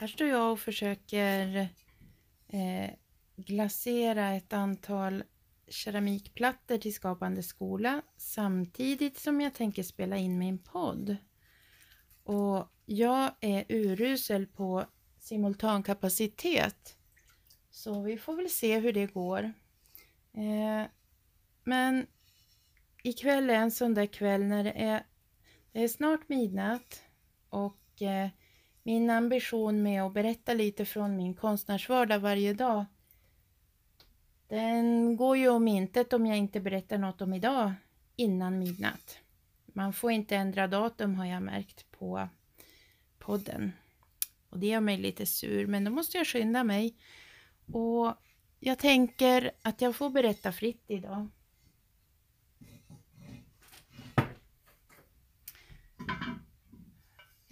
Här står jag och försöker eh, glasera ett antal keramikplattor till Skapande skola samtidigt som jag tänker spela in min podd. Och jag är urusel på simultankapacitet så vi får väl se hur det går. Eh, men ikväll är en sån där kväll när det är, det är snart midnatt och eh, min ambition med att berätta lite från min konstnärsvardag varje dag den går ju om intet om jag inte berättar något om idag innan midnatt. Man får inte ändra datum har jag märkt på podden. Och det gör mig lite sur, men då måste jag skynda mig. Och jag tänker att jag får berätta fritt idag.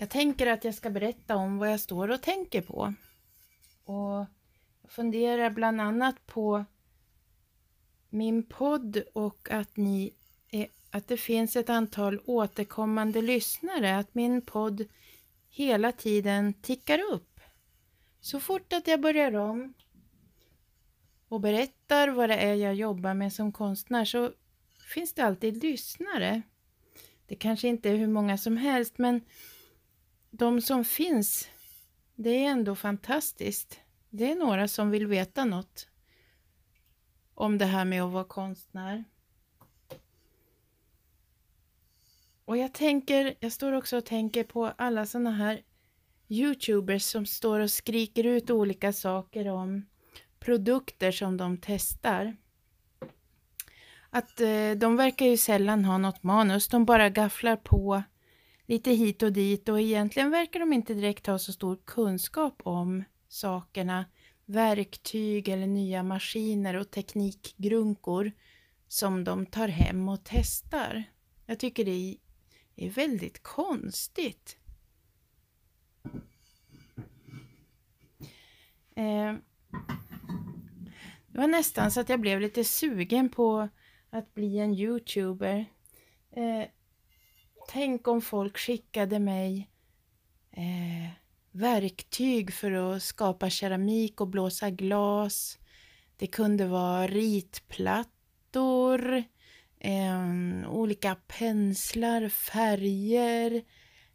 Jag tänker att jag ska berätta om vad jag står och tänker på. Och jag funderar bland annat på min podd och att, ni är, att det finns ett antal återkommande lyssnare, att min podd hela tiden tickar upp. Så fort att jag börjar om och berättar vad det är jag jobbar med som konstnär så finns det alltid lyssnare. Det kanske inte är hur många som helst men de som finns, det är ändå fantastiskt. Det är några som vill veta något om det här med att vara konstnär. Och jag tänker, jag står också och tänker på alla sådana här Youtubers som står och skriker ut olika saker om produkter som de testar. Att eh, de verkar ju sällan ha något manus, de bara gafflar på lite hit och dit och egentligen verkar de inte direkt ha så stor kunskap om sakerna verktyg eller nya maskiner och teknikgrunkor som de tar hem och testar. Jag tycker det är väldigt konstigt. Eh, det var nästan så att jag blev lite sugen på att bli en youtuber. Eh, tänk om folk skickade mig eh, verktyg för att skapa keramik och blåsa glas. Det kunde vara ritplattor, eh, olika penslar, färger,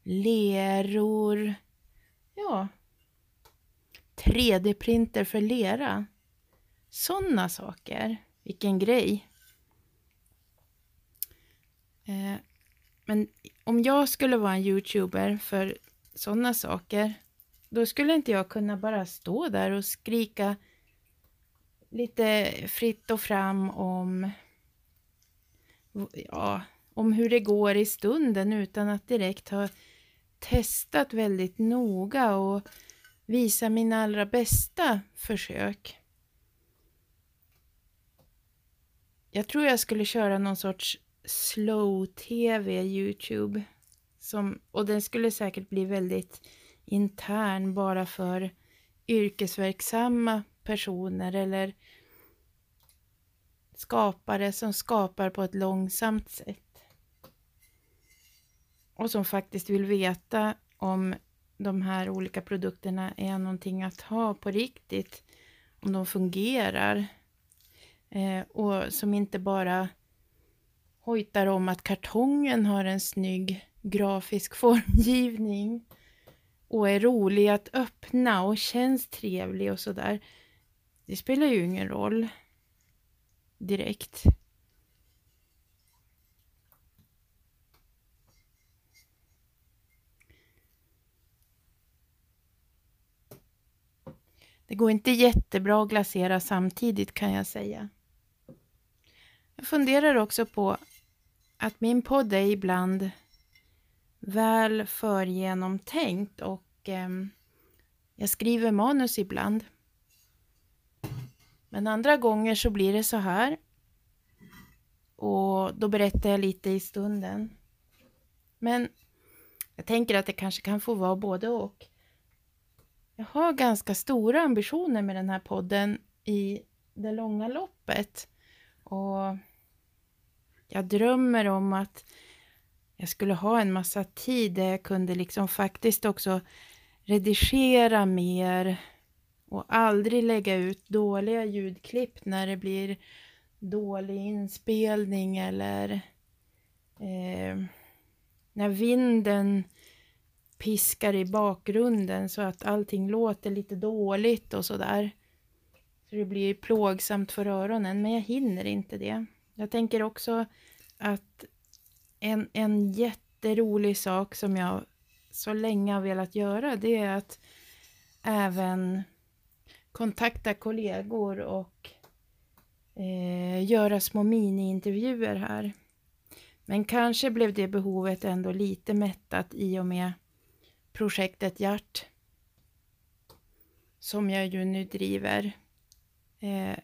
leror. Ja, 3D-printer för lera. Sådana saker. Vilken grej. Eh, men om jag skulle vara en youtuber för sådana saker då skulle inte jag kunna bara stå där och skrika lite fritt och fram om, ja, om hur det går i stunden utan att direkt ha testat väldigt noga och visa mina allra bästa försök. Jag tror jag skulle köra någon sorts slow-tv Youtube. Som, och den skulle säkert bli väldigt intern bara för yrkesverksamma personer eller skapare som skapar på ett långsamt sätt. Och som faktiskt vill veta om de här olika produkterna är någonting att ha på riktigt. Om de fungerar. Eh, och som inte bara hojtar om att kartongen har en snygg grafisk formgivning och är rolig att öppna och känns trevlig och sådär. Det spelar ju ingen roll direkt. Det går inte jättebra att glasera samtidigt kan jag säga. Jag funderar också på att min podd är ibland väl förgenomtänkt och eh, jag skriver manus ibland. Men andra gånger så blir det så här. Och då berättar jag lite i stunden. Men jag tänker att det kanske kan få vara både och. Jag har ganska stora ambitioner med den här podden i det långa loppet. Och jag drömmer om att jag skulle ha en massa tid där jag kunde liksom faktiskt också redigera mer och aldrig lägga ut dåliga ljudklipp när det blir dålig inspelning eller eh, när vinden piskar i bakgrunden så att allting låter lite dåligt och sådär. Så det blir plågsamt för öronen, men jag hinner inte det. Jag tänker också att en, en jätterolig sak som jag så länge har velat göra, det är att även kontakta kollegor och eh, göra små mini-intervjuer här. Men kanske blev det behovet ändå lite mättat i och med projektet Hjärt som jag ju nu driver. Eh,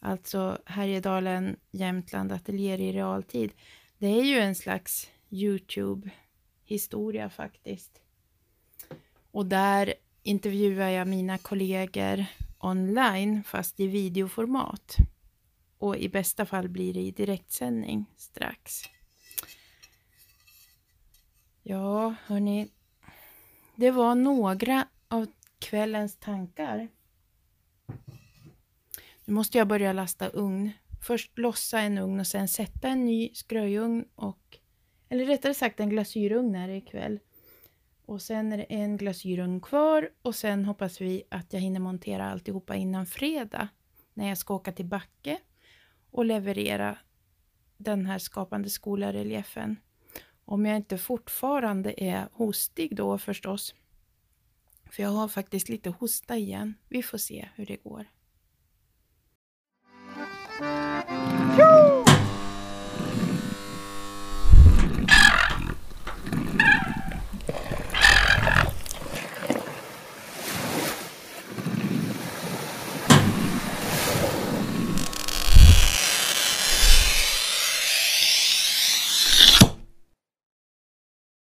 alltså Härjedalen, Jämtland, Ateljéer i realtid. Det är ju en slags Youtube-historia faktiskt. Och där intervjuar jag mina kollegor online fast i videoformat. Och i bästa fall blir det i direktsändning strax. Ja, hörni. Det var några av kvällens tankar. Nu måste jag börja lasta ugn. Först lossa en ugn och sen sätta en ny skröjugn och eller rättare sagt en glasyrugn är det ikväll. Och sen är det en glasyrugn kvar och sen hoppas vi att jag hinner montera alltihopa innan fredag när jag ska åka till Backe och leverera den här skapande skola-reliefen. Om jag inte fortfarande är hostig då förstås. För jag har faktiskt lite hosta igen. Vi får se hur det går.